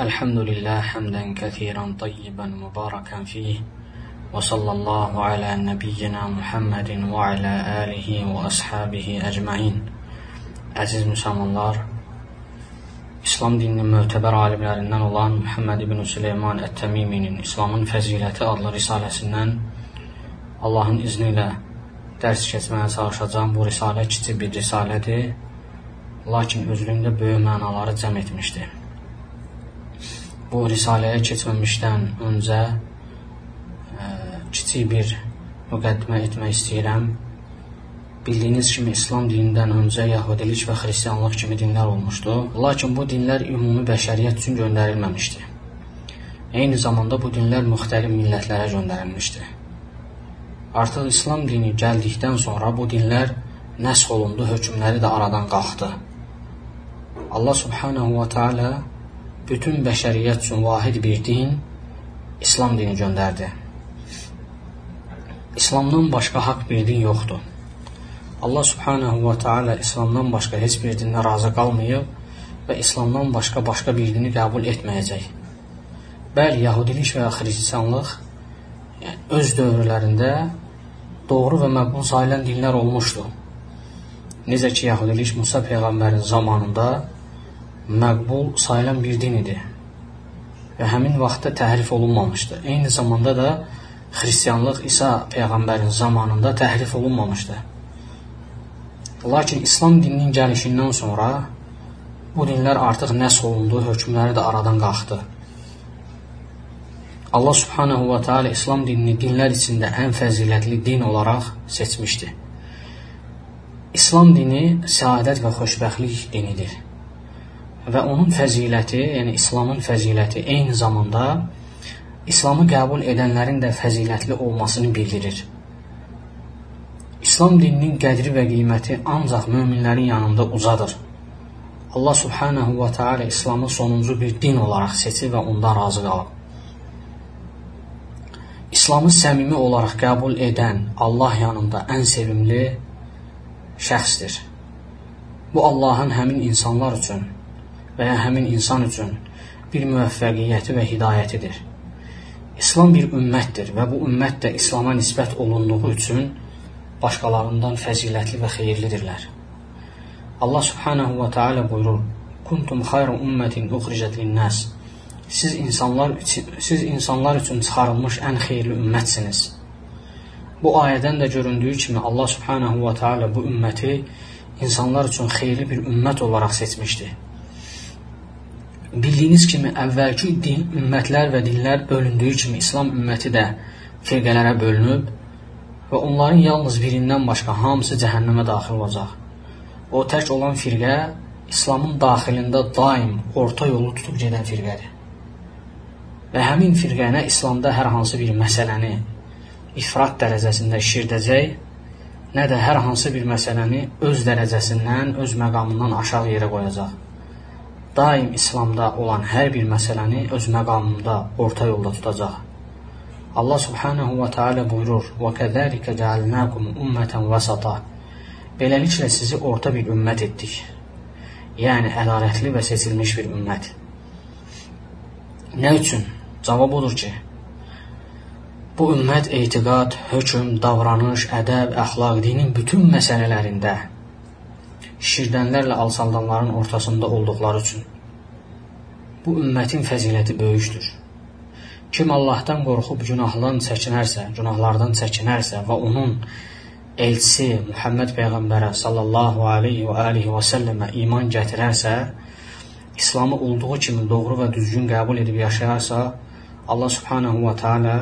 الحمد لله حمدا كثيرا طيبا مباركا فيه وصلى الله على نبينا Muhammed və alə alihi və ashabihi əcmain. Əziz müsəlmanlar, İslam dininin mötəbər alimlərindən olan Muhammed ibn Süleyman Ət-Təmiminin İslamın Fəziləti adlı risaləsindən Allahın izni ilə dərs keçməyə çalışacağım. Bu risalə kiçik bir risalədir, lakin özlüyündə böyük mənaları cəm etmişdir bu risaləyə keçməmişdən öncə ə, e, kiçik bir müqəddimə etmək istəyirəm. Bildiyiniz kimi İslam dinindən öncə Yahudilik və Xristianlıq kimi dinlər olmuşdu. Lakin bu dinlər ümumi bəşəriyyət üçün göndərilməmişdi. Eyni zamanda bu dinlər müxtəlif millətlərə göndərilmişdi. Artıq İslam dini gəldikdən sonra bu dinlər nəsx olundu, hökmləri də aradan qalxdı. Allah subhanahu wa ta'ala bütün bəşəriyyət üçün vahid bir din, İslam dini göndərdi. İslamdan başqa haqq bir din yoxdur. Allah subhanahu wa ta'ala İslamdan başqa heç bir dindən razı qalmayıb və İslamdan başqa başqa bir dini qəbul etməyəcək. Bəli, Yahudilik və Xristianlıq yəni, öz dövrlərində doğru və məqbul sayılan dinlər olmuşdu. Necə ki, Yahudilik Musa Peyğəmbərin zamanında məqbul sayılan bir din idi və həmin vaxtda təhrif olunmamışdı. Eyni zamanda da xristianlıq İsa peyğəmbərin zamanında təhrif olunmamışdı. Lakin İslam dininin gəlişindən sonra bu dinlər artıq nəsx olundu, hökmləri də aradan qalxdı. Allah subhanahu wa ta'ala İslam dinini dinlər içində ən fəzilətli din olaraq seçmişdi. İslam dini səadət və xoşbəxtlik dinidir və onun fəziləti, yəni İslamın fəziləti eyni zamanda İslamı qəbul edənlərin də fəzilətli olmasını bildirir. İslam dininin qədri və qiyməti ancaq möminlərin yanında uzadır. Allah subhanahu wa ta'ala İslamı sonuncu bir din olaraq seçib və ondan razı qalıb. İslamı səmimi olaraq qəbul edən Allah yanında ən sevimli şəxsdir. Bu Allahın həmin insanlar üçün və ya həmin insan üçün bir müvəffəqiyyəti və hidayətidir. İslam bir ümmətdir və bu ümmət də İslama nisbət olunduğu üçün başqalarından fəzilətli və xeyirlidirlər. Allah subhanahu və taala buyurur: "Kuntum xayra ummetin uxrijat lin-nas." Siz insanlar üçün siz insanlar üçün çıxarılmış ən xeyirli ümmətsiniz. Bu ayədən də göründüyü kimi Allah subhanahu və taala bu ümməti insanlar üçün xeyirli bir ümmət olaraq seçmişdi. Bildiyiniz kimi əvvəlki din, ümmətlər və dinlər bölündüyü kimi İslam ümməti də firqələrə bölünüb və onların yalnız birindən başqa hamısı cəhənnəmə daxil olacaq. O tək olan firqə İslamın daxilində daim orta yolu tutub gedən firqədir. Və həmin firqə nə İslamda hər hansı bir məsələni ifrat dərəcəsində şirdəcək, nə də hər hansı bir məsələni öz dərəcəsindən, öz məqamından aşağı yerə qoyacaq daim İslamda olan hər bir məsələni öz məqamında orta yolda tutacaq. Allah subhanahu və teala buyurur: "Və kəzəlikə cəalnakum ummatan vasata." Beləliklə sizi orta bir ümmət etdik. Yəni ədalətli və seçilmiş bir ümmət. Nə üçün? Cavab odur ki, bu ümmət etiqad, hökm, davranış, ədəb, əxlaq, dinin bütün məsələlərində şirdənlərlə alçaldanların ortasında olduqları üçün. Bu ümmətin fəziləti böyükdür. Kim Allahdan qorxub günahdan çəkinərsə, günahlardan çəkinərsə və onun elçisi Muhammed peyğəmbərə sallallahu alayhi və alihi və səlləmə iman gətirərsə, İslamı olduğu kimi doğru və düzgün qəbul edib yaşayarsa, Allah subhanahu və taala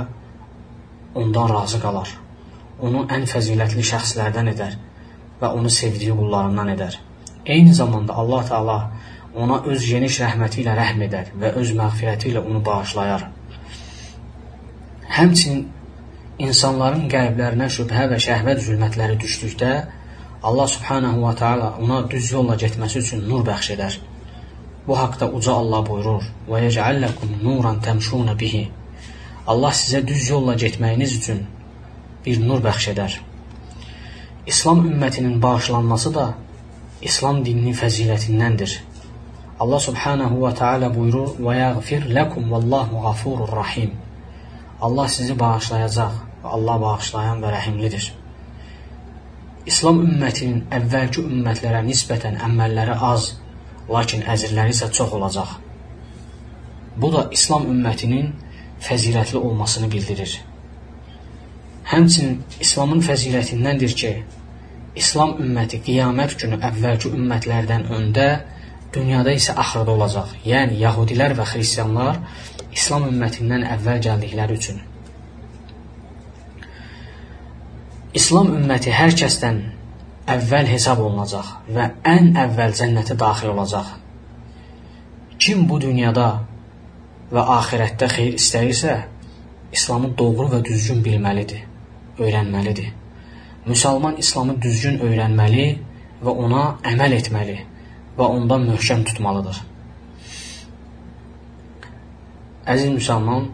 ondan razı qalar. Onu ən fəzilətli şəxslərdən edər və onu sevdiyi qullarından edər. Eyni zamanda Allah Taala ona öz geniş rəhməti ilə rəhm edər və öz məğfirəti ilə onu bağışlayar. Həmçinin insanların qəlblərinə şübhə və şəhvət zülmətləri düşdükdə Allah subhanahu wa ta'ala ona düz yolla getməsi üçün nur bəxş edər. Bu haqda uca Allah buyurur: "Və yec'allakum nuran tamshuna bihi." Allah sizə düz yolla getməyiniz üçün bir nur bəxş edər. İslam ümmətinin bağışlanması da İslam dininin fəzilətindəndir. Allah subhanahu və taala buyurur: "Və yəğfir lekum vallahu gafurur rahim." Allah sizi bağışlayacaq. Allah bağışlayan və rəhimlidir. İslam ümmətinin əvvəlki ümmətlərə nisbətən əməlləri az, lakin əzrləri isə çox olacaq. Bu da İslam ümmətinin fəzilətli olmasını bildirir. Həmçinin İslamın fəzilətindəndir ki, İslam ümməti qiyamət günü əvvəlki ümmətlərdən öndə, dünyada isə axırda olacaq. Yəni Yahudilər və xristianlar İslam ümmətindən əvvəl gəldikləri üçün İslam ümməti hər kəsdən əvvəl hesab olunacaq və ən əvvəl cənnətə daxil olacaq. Kim bu dünyada və axirətdə xeyir istəyirsə, İslamı doğru və düzgün bilməlidir, öyrənməlidir. Müsəlman İslamı düzgün öyrənməli və ona əməl etməli və ondan möhkəm tutmalıdır. Əziz müsəlman,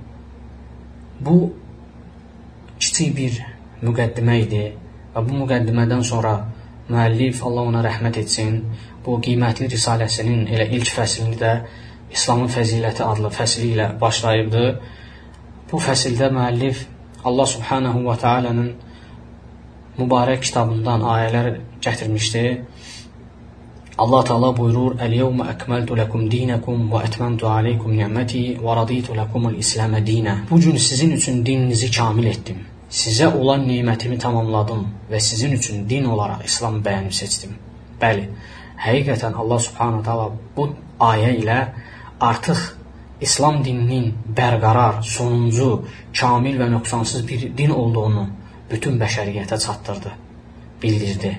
bu kiçik bir müqəddimə idi və bu müqəddimədən sonra müəllif Allah ona rəhmət etsin, bu qiymətli risaləsinin elə ilk fəslini də İslamın fəziləti adlı fəsli ilə başlayıbdı. Bu fəsildə müəllif Allah Subhanahu və Taala'nın mübarək kitabından ayələr gətirmişdi. Allah Taala buyurur: "Əl-yevmə əkməltu lakum dinakum və etmemtu alaykum ni'meti və raditu lakumul İslamə dinə." Bu gün sizin üçün dininizi kamil etdim Sizə olan nemətimi tamamladım və sizin üçün din olaraq İslamı bəyənib seçdim. Bəli, həqiqətən Allah Subhanahu taala bu ayə ilə artıq İslam dininin bərqərar, sonuncu, kamil və nöqsansız bir din olduğunu bütün bəşəriyyətə çatdırdı, bildirdi.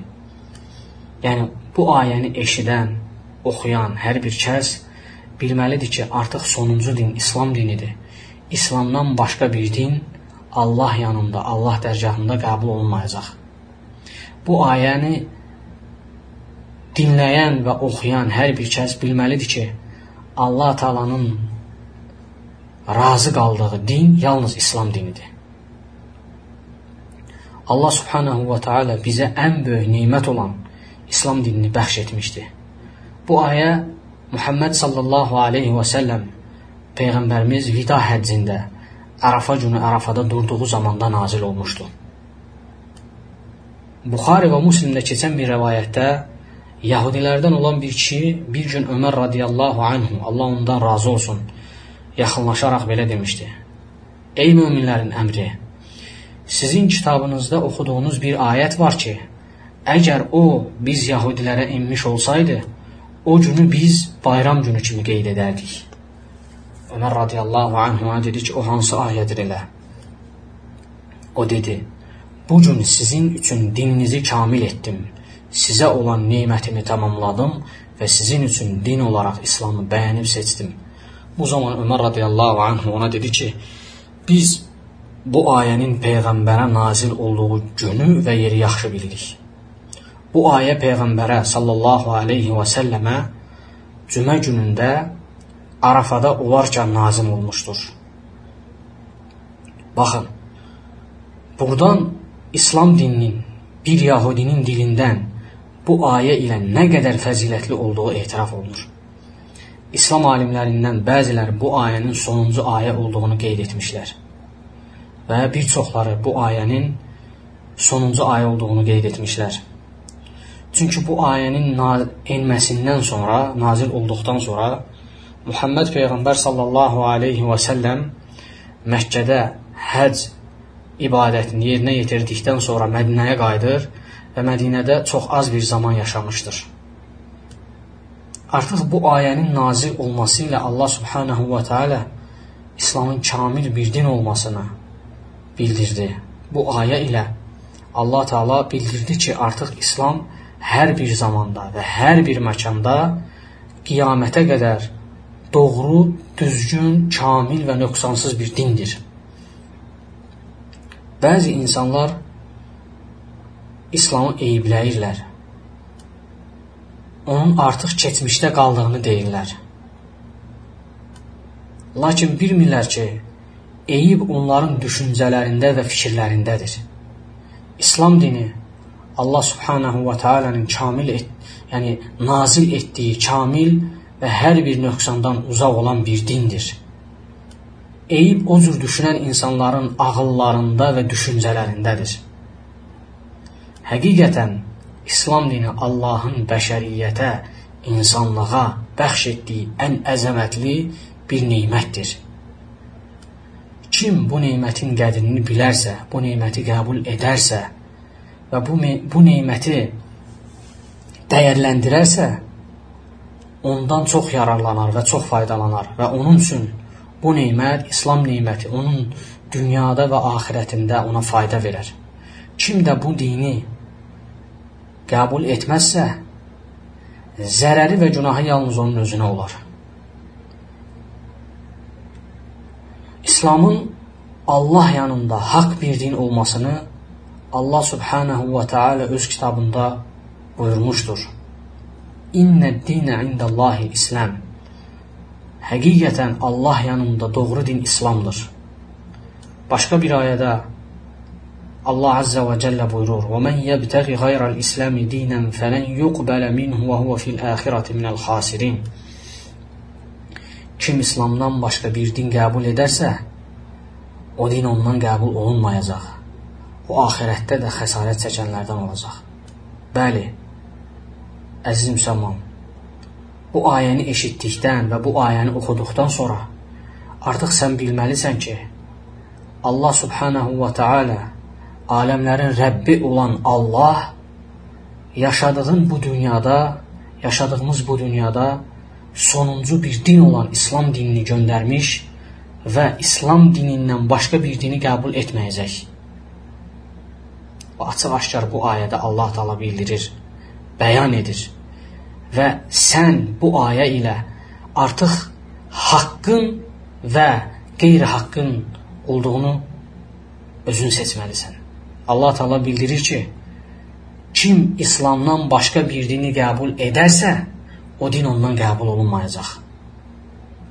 Yəni bu ayəni eşidən, oxuyan hər bir kəs bilməlidir ki, artıq sonuncu din İslam dinidir. İslamdan başqa bir din Allah yanında, Allah dərgahında qəbul olunmayacaq. Bu ayəni dinləyən və oxuyan hər bir kəs bilməlidir ki, Allah Taalanın razı qaldığı din yalnız İslam dinidir. Allah Subhanahu və Taala bizə ən böyük nemət olan İslam dinini bəxş etmişdi. Bu ayə Muhammed sallallahu aleyhi və səlləm Peyğəmbərimiz vida həccində Ərafa günü Ərafada durduğu zamanda nazil olmuşdu. Buxari və Müslimdə keçən bir rəvayətdə Yahudilərdən olan bir kişi bir gün Ömər radiyallahu anhu, Allah ondan razı olsun, yaxınlaşaraq belə demişdi. Ey möminlərin əmri, sizin kitabınızda oxuduğunuz bir ayət var ki, əgər o biz Yahudilərə inmiş olsaydı, o günü biz bayram günü kimi qeyd edərdik. Ömər radiyallahu anhuna dedi ki, o hansı ayədir elə? O dedi, bu gün sizin üçün dininizi kamil etdim, sizə olan neymətimi tamamladım və sizin üçün din olaraq İslamı bəyənib seçdim. Bu zaman Ömər radiyallahu anhu ona dedi ki, biz bu ayənin Peyğəmbərə nazil olduğu günü və yeri yaxşı bilirik. Bu ayə Peyğəmbərə sallallahu aleyhi və səlləmə cümə günündə Arafada olarkən nazim olmuşdur. Baxın, buradan İslam dininin bir Yahudinin dilindən bu ayə ilə nə qədər fəzilətli olduğu etiraf olunur. İslam alimlərindən bəziləri bu ayənin sonuncu ayə olduğunu qeyd etmişlər. Və bir çoxları bu ayənin sonuncu ayə olduğunu qeyd etmişlər. Çünki bu ayənin enməsindən sonra, nazil olduqdan sonra Muhammed Peyğəmbər sallallahu aleyhi və səlləm Məkkədə həc ibadətini yerinə yetirdikdən sonra Mədinəyə qayıdır və Mədinədə çox az bir zaman yaşamışdır. Artıq bu ayənin nazil olması ilə Allah subhanahu və teala İslamın kamil bir din olmasını bildirdi. Bu ayə ilə Allah Taala bildirdi ki, artıq İslam hər bir zamanda və hər bir məkanda qiyamətə qədər doğru, düzgün, kamil və nöqsansız bir dindir. Bəzi insanlar İslamı eybləyirlər. Onun artıq keçmişdə qaldığını deyirlər. Lakin bilmirlər ki, eyib onların düşüncələrində və fikirlərindədir. İslam dini Allah Subhanahu və Taala'nın kamil et, yəni nazil etdiyi kamil və hər bir nöqsandan uzaq olan bir dindir. Eyib o cür düşünən insanların ağıllarında və düşüncələrindədir. Həqiqətən İslam dini Allahın bəşəriyyətə, insanlığa bəxş etdiyi ən əzəmətli bir neymətdir. Kim bu neymətin qədrini bilərsə, bu neyməti qəbul edərsə və bu, bu neyməti dəyərləndirərsə, ondan çox yararlanar və çox faydalanar və onun üçün bu neymət, İslam neyməti onun dünyada və axirətində ona fayda verər. Kim də bu dini qəbul etməzsə, zərəri və günahı yalnız onun özünə olar. İslamın Allah yanında haqq bir din olmasını Allah subhanahu və taala öz kitabında buyurmuşdur. İnnə dinə indallahi İslam. Həqiqətən Allah yanında doğru din İslamdır. Başqa bir ayədə Allah Azza və Cəllə buyurur: "Və men yebtəği qayra'l İslam dinan falan yuqbal minhu və huve fil axirati minəl xasirin." Kim İslamdan başqa bir din qəbul edərsə, o din ondan qəbul olunmayacaq. O axirətdə də xəsarət çəkənlərdən olacaq. Bəli, əziz müsəlman, bu ayəni eşitdikdən və bu ayəni oxuduqdan sonra artıq sən bilməlisən ki, Allah subhanahu və taala aləmlərin Rəbbi olan Allah yaşadığın bu dünyada, yaşadığımız bu dünyada sonuncu bir din olan İslam dinini göndərmiş və İslam dinindən başqa bir dini qəbul etməyəcək. Bu açıq-aşkar bu ayədə Allah Taala bildirir bəyan edir. Və sən bu ayə ilə artıq haqqın və qeyri-haqqın olduğunu özün seçməlisən. Allah Taala bildirir ki, kim İslamdan başqa bir dini qəbul edərsə, o din ondan qəbul olunmayacaq.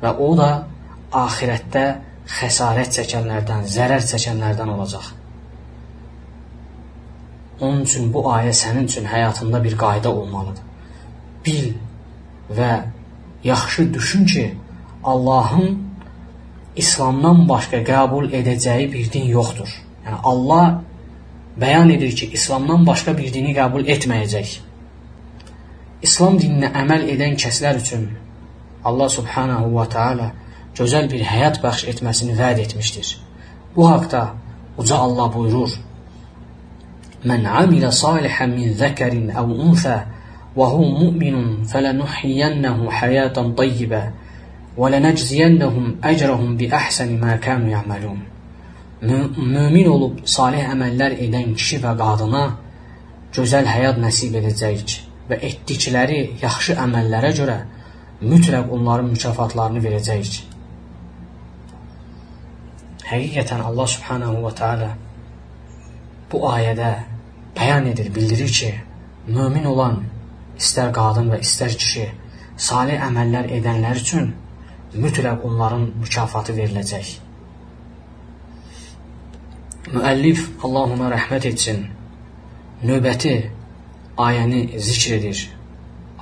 Və o da axirətdə xəsarət çəkənlərdən, zərər çəkənlərdən olacaq. Onun üçün bu ayə sənin üçün həyatında bir qayda olmalıdır. Bil və yaxşı düşün ki, Allahın İslamdan başqa qəbul edəcəyi bir din yoxdur. Yəni Allah bəyan edir ki, İslamdan başqa bir dini qəbul etməyəcək. İslam dininə əməl edən kəslər üçün Allah subhanahu wa ta'ala gözəl bir həyat bəxş etməsini vəd etmişdir. Bu haqda uca Allah buyurur: "Mən amilə salihan min zəkarin əv unsə və hu mu'minun fələnuhyiyyənəhu həyatan tayyibə və lənəcziyənəhum əcrəhum bi əhsəni mə kanu ya'malun." Mömin olub salih əməllər edən kişi və qadına gözəl həyat nəsib edəcəyik və etdikləri yaxşı əməllərə görə mütləq onların mükafatlarını verəcəyik. Həqiqətən Allah subhanahu wa ta'ala bu ayədə bəyan edir, bildirir ki, mömin olan istər qadın və istər kişi salih əməllər edənlər üçün mütləq onların mükafatı veriləcək. Müəllif Allah ona rəhmət etsin. Növbəti ayəni zikr edir.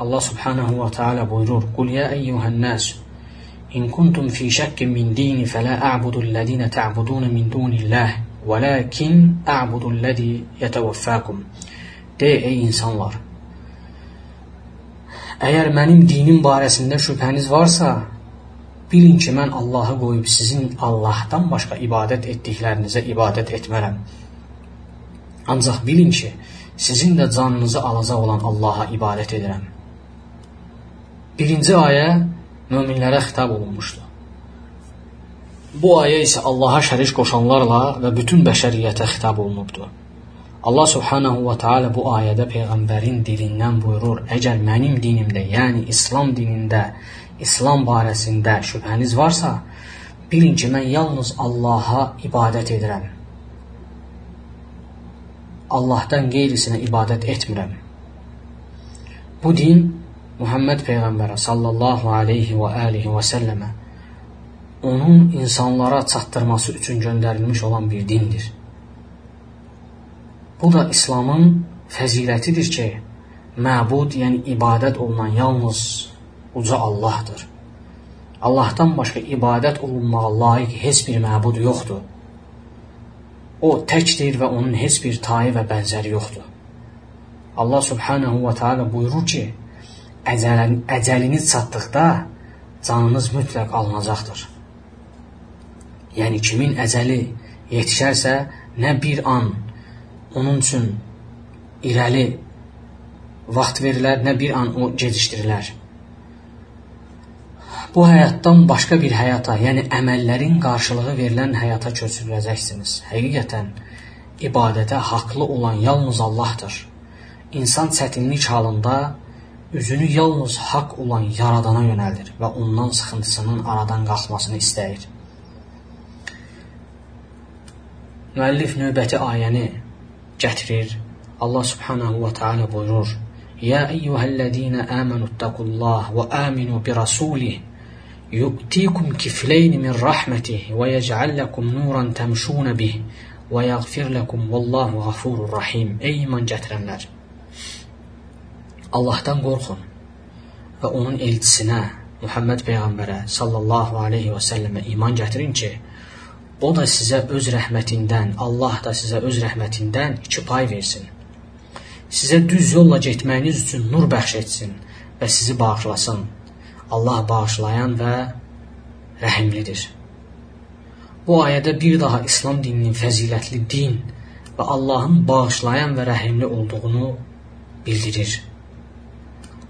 Allah subhanahu wa ta'ala buyurur: "Qul ya eyyuhan nas in kuntum fi shakkin min dini fala a'budu alladhina ta'buduna min dunillahi وَلَكِنْ أَعْبُدُ الَّذ۪ي يَتَوَفَّاكُمْ De ey insanlar! Əgər mənim dinim barəsində şübhəniz varsa, bilin ki, mən Allahı qoyub sizin Allahdan başqa ibadət etdiklərinizə ibadət etmərəm. Ancaq bilin ki, sizin də canınızı alacaq olan Allaha ibadət edirəm. Birinci ayə möminlərə xitab olunmuşdur. Bu ayə isə Allaha şərik qoşanlarla və bütün bəşəriyyətə xitab olunubdur. Allah subhanahu wa ta'ala bu ayədə Peyğəmbərin dilindən buyurur, əgər mənim dinimdə, yəni İslam dinində, İslam barəsində şübhəniz varsa, bilin ki, mən yalnız Allaha ibadət edirəm. Allahdan qeyrisinə ibadət etmirəm. Bu din Muhammed Peyğəmbərə sallallahu aleyhi və alihi və səlləmə onun insanlara çatdırması üçün göndərilmiş olan bir dindir. Bu da İslamın fəzilətidir ki, məbud, yəni ibadət olunan yalnız uca Allahdır. Allahdan başqa ibadət olunmağa layiq heç bir məbud yoxdur. O təkdir və onun heç bir tayı və bənzəri yoxdur. Allah subhanahu və taala buyurur ki, əcəlin, əcəliniz çatdıqda canınız mütləq alınacaqdır. Yəni kimin əcəli yetişərsə, nə bir an onun üçün irəli vaxt verilər, nə bir an o gecikdirilər bu həyatdan başqa bir həyata, yəni əməllərin qarşılığı verilən həyata köçürüləcəksiniz. Həqiqətən ibadətə haqlı olan yalnız Allahdır. İnsan çətinlik halında Üzünü yalnız haqq olan Yaradana yönəldir və ondan sıxıntısının aradan qalxmasını istəyir. Müəllif növbəti ayəni gətirir. Allah subhanahu və teala buyurur: "Ya eyyuhellezina amanu taqullah və aminu bi rasulih yu'tikum kiflayn min rahmetih və yec'al lakum nuran temşun bih və yaghfir lakum vallahu ghafurur rahim." Ey iman gətirənlər! Allahdan qorxun və onun elçisinə Muhammed peyğəmbərə sallallahu alayhi və səlləmə iman gətirin ki, o da sizə öz rəhmətindən, Allah da sizə öz rəhmətindən iki pay versin. Sizə düz yolla getməyiniz üçün nur bəxş etsin və sizi bağışlasın Allah bağışlayan və rəhimlidir. Bu ayədə bir daha İslam dininin fəzilətli din və Allahın bağışlayan və rəhimli olduğunu bildirir.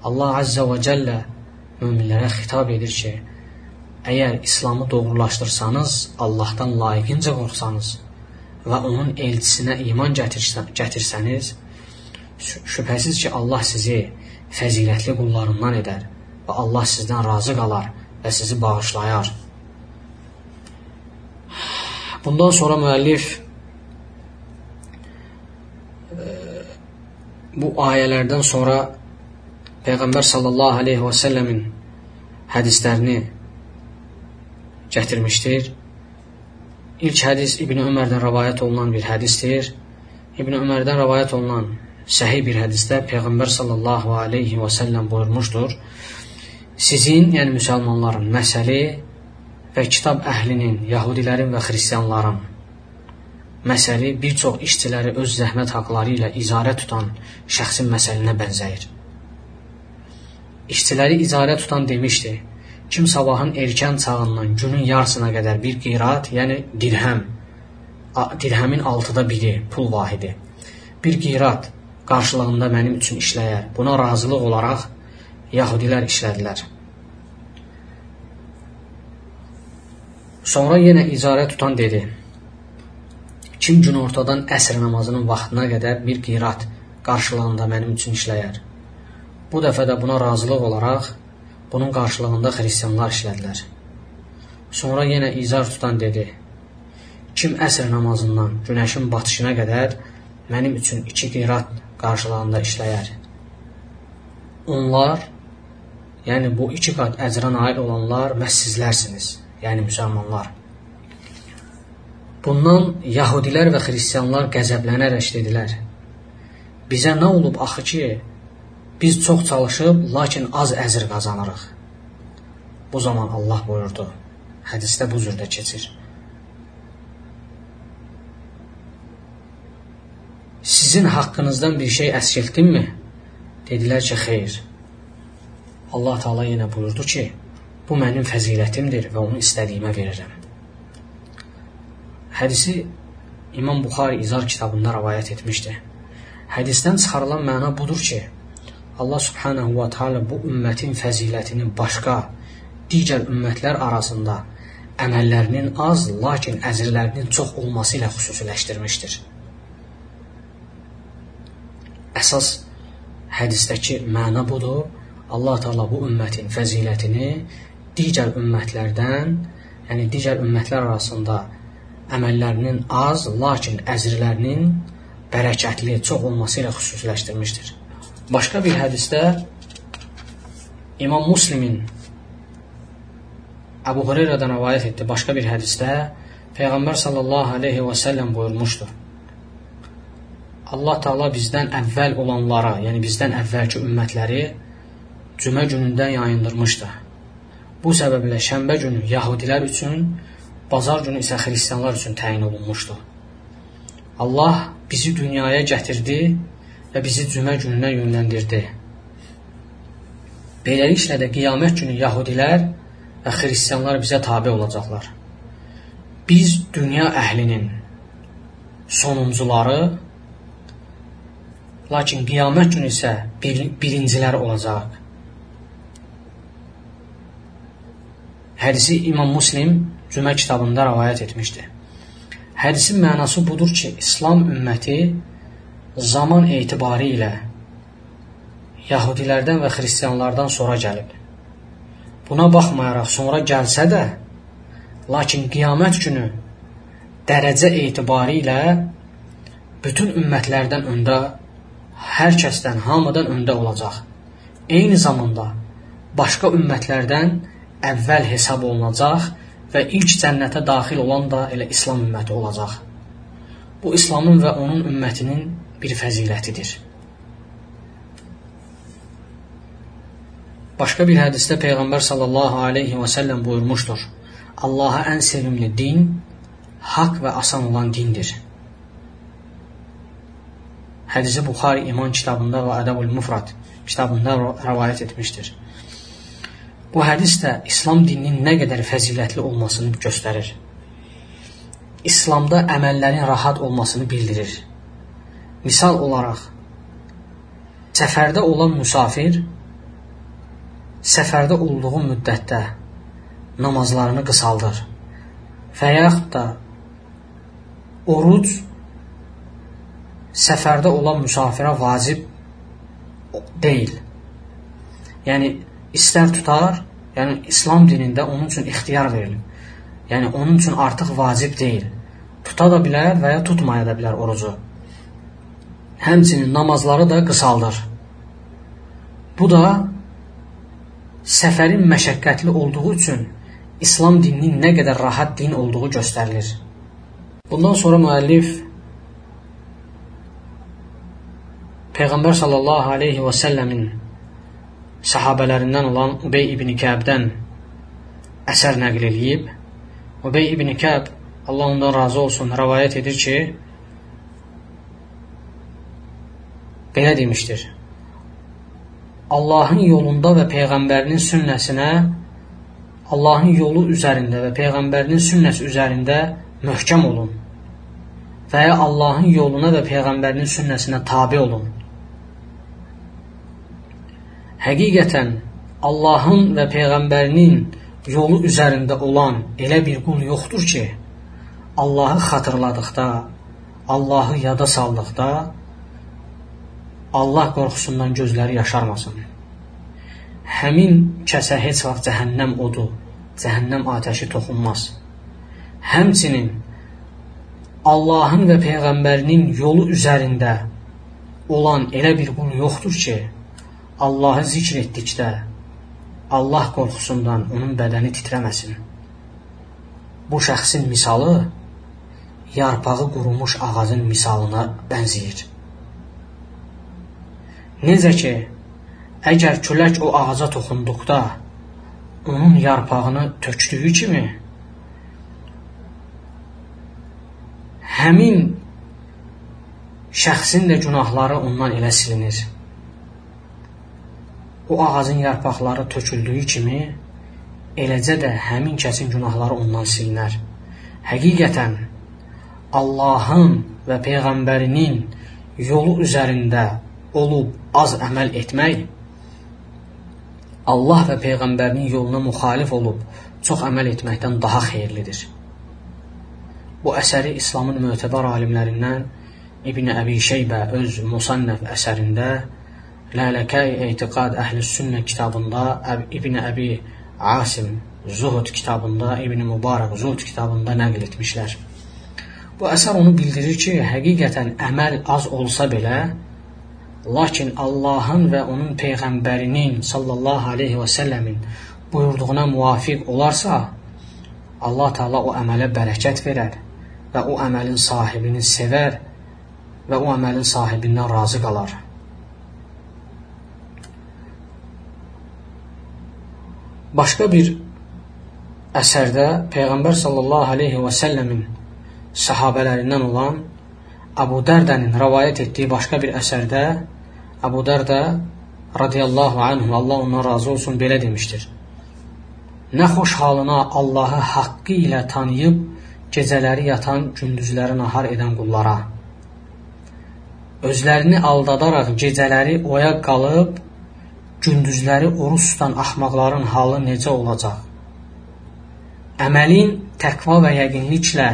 Allah Azza və Cəllə möminlərə xitab edir ki, əgər İslamı doğrulaşdırsanız, Allahdan layiqincə qorxsanız və onun elçisinə iman gətirsəniz, şübhəsiz ki, Allah sizi fəzilətli qullarından edər və Allah sizdən razı qalar və sizi bağışlayar. Bundan sonra müəllif bu ayələrdən sonra Peyğəmbər sallallahu aleyhi və səlləmin hədislərini gətirmişdir. İlk hədis İbn Ömərdən rəvayət olunan bir hədisdir. İbn Ömərdən rəvayət olunan səhih bir hədisdə Peyğəmbər sallallahu aleyhi və səlləm buyurmuşdur sizin, yəni müsəlmanların məsəli və kitab əhlinin, yahudilərin və xristianların məsəli bir çox işçiləri öz zəhmət haqları ilə icarə tutan şəxsin məsəlinə bənzəyir. İşçiləri icarə tutan demişdi, kim sabahın erkən çağından günün yarısına qədər bir qirat, yəni dirhəm, dirhəmin altıda biri pul vahidi, bir qirat qarşılığında mənim üçün işləyər, buna razılıq olaraq Yahudilər işlədilər. Sonra yenə icarə tutan dedi: Kim gün ortadan əsr namazının vaxtına qədər bir qirat qarşılığında mənim üçün işləyər. Bu dəfə də buna razılıq olaraq bunun qarşılığında xristianlar işlədilər. Sonra yenə izar tutan dedi: Kim əsr namazından günəşin batışına qədər mənim üçün iki qirat qarşılığında işləyər. Onlar Yəni bu iki qat əcrə nail olanlar məhz sizlərsiniz, yəni müsəlmanlar. Bundan yahudilər və xristianlar qəzəblənərək dedilər: Bizə nə olub axı ki, biz çox çalışıb, lakin az əcr qazanırıq. Bu zaman Allah buyurdu. Hədisdə bu cürdə keçir. Sizin haqqınızdan bir şey əskiltdimmi? Dedilər ki, xeyr. Allah Taala yenə buyurdu ki, bu mənim fəzilətimdir və onu istədiyimə verirəm. Hədisi İmam Buxari İzar kitabında rivayet etmişdi. Hədisdən çıxarılan məna budur ki, Allah Subhanahu va Taala bu ümmətin fəzilətini başqa digər ümmətlər arasında əməllərinin az, lakin əcrlərinin çox olması ilə xüsusiləşdirmişdir. Əsas hədisdəki məna budur Allah Taala bu ümmətin fəzilətini digər ümmətlərdən, yəni digər ümmətlər arasında əməllərinin az, lakin əzrlərinin bərəkətli, çox olması ilə xüsusiləşdirmişdir. Başqa bir hədisdə İmam Müslimin Əbu Hüreyrədən rivayet etdi. Başqa bir hədisdə Peyğəmbər sallallahu əleyhi və səlləm buyurmuşdur. Allah Taala bizdən əvvəl olanlara, yəni bizdən əvvəlki ümmətləri cümə günündən yayındırmışdı. Bu səbəblə şənbə günü yəhudilər üçün, bazar günü isə xristianlar üçün təyin olunmuşdu. Allah bizi dünyaya gətirdi və bizi cümə gününə yönləndirdi. Beləliklə də qiyamət günü yəhudilər və xristianlar bizə tabe olacaqlar. Biz dünya əhlinin sonuncuları, lakin qiyamət günü isə bir, birincilər olacaq. Hədisi İmam Muslim Cümə kitabında rəvayət etmişdi. Hədisin mənası budur ki, İslam ümməti zaman etibarı ilə Yahudilərdən və xristianlardan sonra gəlib. Buna baxmayaraq sonra gəlsə də, lakin qiyamət günü dərəcə etibarı ilə bütün ümmətlərdən öndə, hər kəsdən, hamıdan öndə olacaq. Eyni zamanda başqa ümmətlərdən əvvəl hesab olunacaq və ilk cənnətə daxil olan da elə İslam ümməti olacaq. Bu İslamın və onun ümmətinin bir fəzilətidir. Başqa bir hədisdə Peyğəmbər sallallahu aleyhi və səlləm buyurmuşdur. Allaha ən sevimli din haqq və asan olan dindir. Hədisi Buxari İman kitabında və Ədəbül Mufrad kitabında rəvayət etmişdir. Bu hədis də İslam dininin nə qədər fəzilətli olmasını göstərir. İslamda əməllərin rahat olmasını bildirir. Misal olaraq, səfərdə olan müsafir səfərdə olduğu müddətdə namazlarını qısaldır və yaxud da oruc səfərdə olan müsafirə vacib deyil. Yəni istər tutar, yəni İslam dinində onun üçün ixtiyar verilib. Yəni onun üçün artıq vacib deyil. Tuta da bilər və ya tutmaya da bilər orucu. Həmçinin namazları da qısaldır. Bu da səfərin məşəqqətli olduğu üçün İslam dininin nə qədər rahat din olduğu göstərilir. Bundan sonra müəllif Peyğəmbər sallallahu aleyhi və səlləmin səhabələrindən olan Ubey ibn Kəbdən əsər nəql eləyib. Ubey ibn Kəb Allah ondan razı olsun, rəvayət edir ki, belə demişdir. Allahın yolunda və Peyğəmbərinin sünnəsinə, Allahın yolu üzərində və Peyğəmbərinin sünnəsi üzərində möhkəm olun və ya Allahın yoluna və Peyğəmbərinin sünnəsinə tabi olun. Həqiqətən Allahın və Peyğəmbərinin yolu üzərində olan elə bir qul yoxdur ki, Allahı xatırladıqda, Allahı yada saldıqda Allah qorxusundan gözləri yaşarmasın. Həmin kəsə heç vaxt cəhənnəm odu, cəhənnəm atəşi toxunmaz. Həmçinin Allahın və Peyğəmbərinin yolu üzərində olan elə bir qul yoxdur ki, Allahı zikr etdikdə Allah qorxusundan onun bədəni titrəməsin. Bu şəxsin misalı yarpağı qurumuş ağacın misalına bənzəyir. Necə ki, əgər külək o ağaca toxunduqda onun yarpağını tökdüyü kimi, həmin şəxsin də günahları ondan elə silinir. O ağacın yarpaqları töküldüyü kimi, eləcə də həmin kəsin günahları ondan silinər. Həqiqətən Allahın və Peyğəmbərinin yolu üzərində olub az əməl etmək Allah və Peyğəmbərinin yoluna müxalif olub çox əməl etməkdən daha xeyirlidir. Bu əsəri İslamın mötəbar alimlərindən İbn Əbi Şeybə öz Musannəf əsərində Lələkəy Etiqad Əhl-i Sünnə kitabında İbn Əbi Asim Zuhud kitabında İbn Mübarək Zuhud kitabında nəql etmişlər. Bu əsər onu bildirir ki, həqiqətən əməl az olsa belə Lakin Allahın və onun peyğəmbərinin sallallahu alayhi və səlləmin buyurduğuna müvafiq olarsa, Allah Taala o əmələ bərəkət verər və o əməlin sahibini sevər və o əməlin sahibindən razı qalar. Başqa bir əsərdə Peyğəmbər sallallahu aleyhi və səlləmin sahabələrindən olan Abu Dərdənin rəvayət etdiyi başqa bir əsərdə Abu Dərdə radiyallahu anhu Allah ondan razı olsun belə demişdir. Nə xoş halına Allahı haqqı ilə tanıyıb gecələri yatan, gündüzləri nahar edən qullara. Özlərini aldadaraq gecələri oyaq qalıb, gündüzləri oruç tutan axmaqların halı necə olacaq? Əməlin təqva və yəqinliklə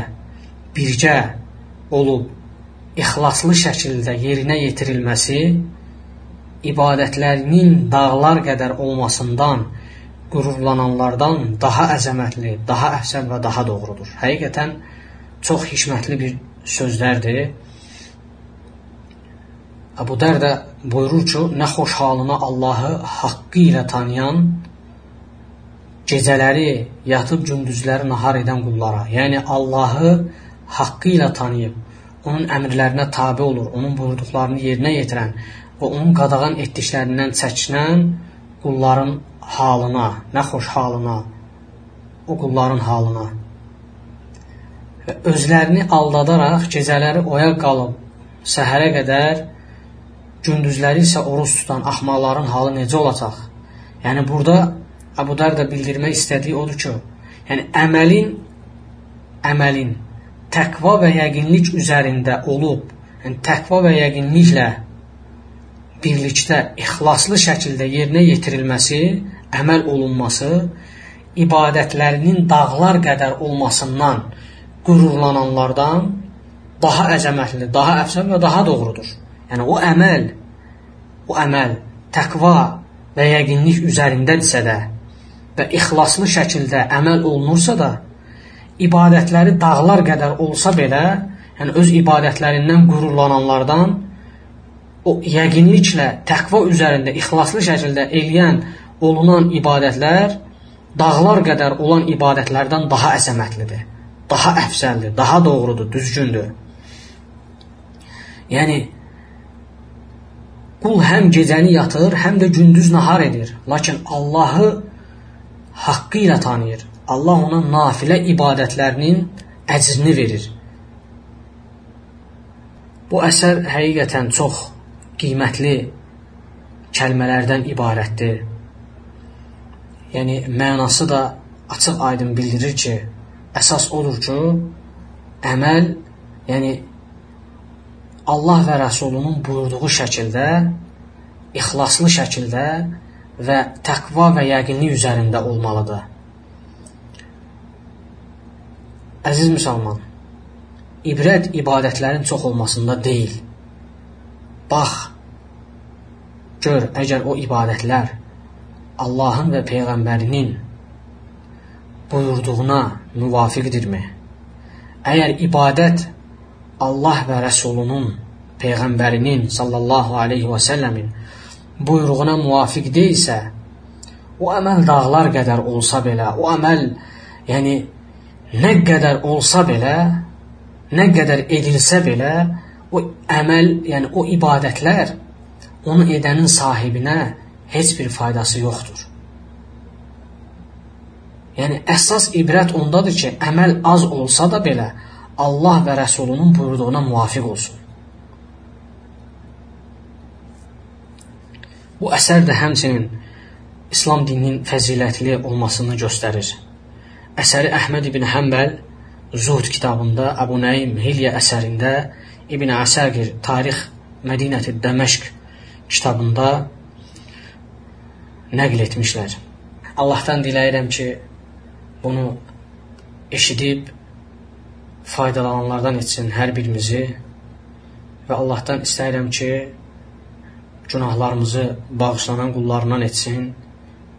birgə olub, ixlaslı şəkildə yerinə yetirilməsi, ibadətlərinin dağlar qədər olmasından qürurlananlardan daha əzəmətli, daha əhsən və daha doğrudur. Həqiqətən çox hikmətli bir sözlərdir. Əbu Dərdə buyurur ki, nə xoş halına Allahı haqqı ilə tanıyan, gecələri yatıb gündüzləri nahar edən qullara, yəni Allahı haqqı ilə tanıyıb, onun əmrlərinə tabe olur, onun buyurduqlarını yerinə yetirən və onun qadağan etdiklərindən çəkinən qulların halına, nə xoş halına, o qulların halına və özlərini aldadaraq gecələri oyaq qalıb səhərə qədər, gündüzləri isə oruç tutan axmaqların halı necə olacaq? Yəni burada Əbu Dar da bildirmək istədiyi odur ki, yəni əməlin əməlin təqva və yəqinlik üzərində olub, yəni təqva və yəqinliklə birlikdə ixlaslı şəkildə yerinə yetirilməsi əməl olunması ibadətlərinin dağlar qədər olmasından qürurlananlardan daha əzəmətli, daha əfsən və daha doğrudur. Yəni o əməl, o əməl təqva və yəqinlik üzərindədirsə də və ixlaslı şəkildə əməl olunursa da, ibadətləri dağlar qədər olsa belə, yəni öz ibadətlərindən qürurlananlardan o yəqinliklə təqva üzərində ixlaslı şəkildə eləyən olunan ibadətlər dağlar qədər olan ibadətlərdən daha əzəmətlidir, daha əfsəldir, daha doğrudur, düzgündür. Yəni, qul həm gecəni yatır, həm də gündüz nahar edir. Lakin Allahı haqqı ilə tanıyır. Allah ona nafilə ibadətlərinin əcrini verir. Bu əsər həqiqətən çox qiymətli kəlmələrdən ibarətdir yəni mənası da açıq-aydın bildirir ki, əsas odur ki, əməl, yəni Allah və Rəsulunun buyurduğu şəkildə, ixlaslı şəkildə və təqva və yəqinlik üzərində olmalıdır. Əziz müsəlman, ibrət ibadətlərin çox olmasında deyil. Bax, gör, əgər o ibadətlər Allahın və Peyğəmbərinin buyurduğuna müvafiqdirmi? Əgər ibadət Allah və Rəsulunun, Peyğəmbərinin sallallahu aleyhi və səlləmin buyruğuna müvafiq deyilsə, o əməl dağlar qədər olsa belə, o əməl, yəni nə qədər olsa belə, nə qədər edilsə belə, o əməl, yəni o ibadətlər onu edənin sahibinə heç bir faydası yoxdur. Yəni əsas ibrət ondadır ki, əməl az olsa da belə Allah və Rəsulunun buyurduğuna müvafiq olsun. Bu əsər də həmçinin İslam dininin fəzilətli olmasını göstərir. Əsəri Əhməd ibn Həmbəl Zuhd kitabında, Əbu Nəim Hilyə əsərində, İbn Əsəqir Tarix Mədinəti Dəməşq kitabında nəql etmişlər. Allahdan diləyirəm ki, bunu eşidib faydalananlardan etsin hər birimizi və Allahdan istəyirəm ki, günahlarımızı bağışlanan qullarından etsin.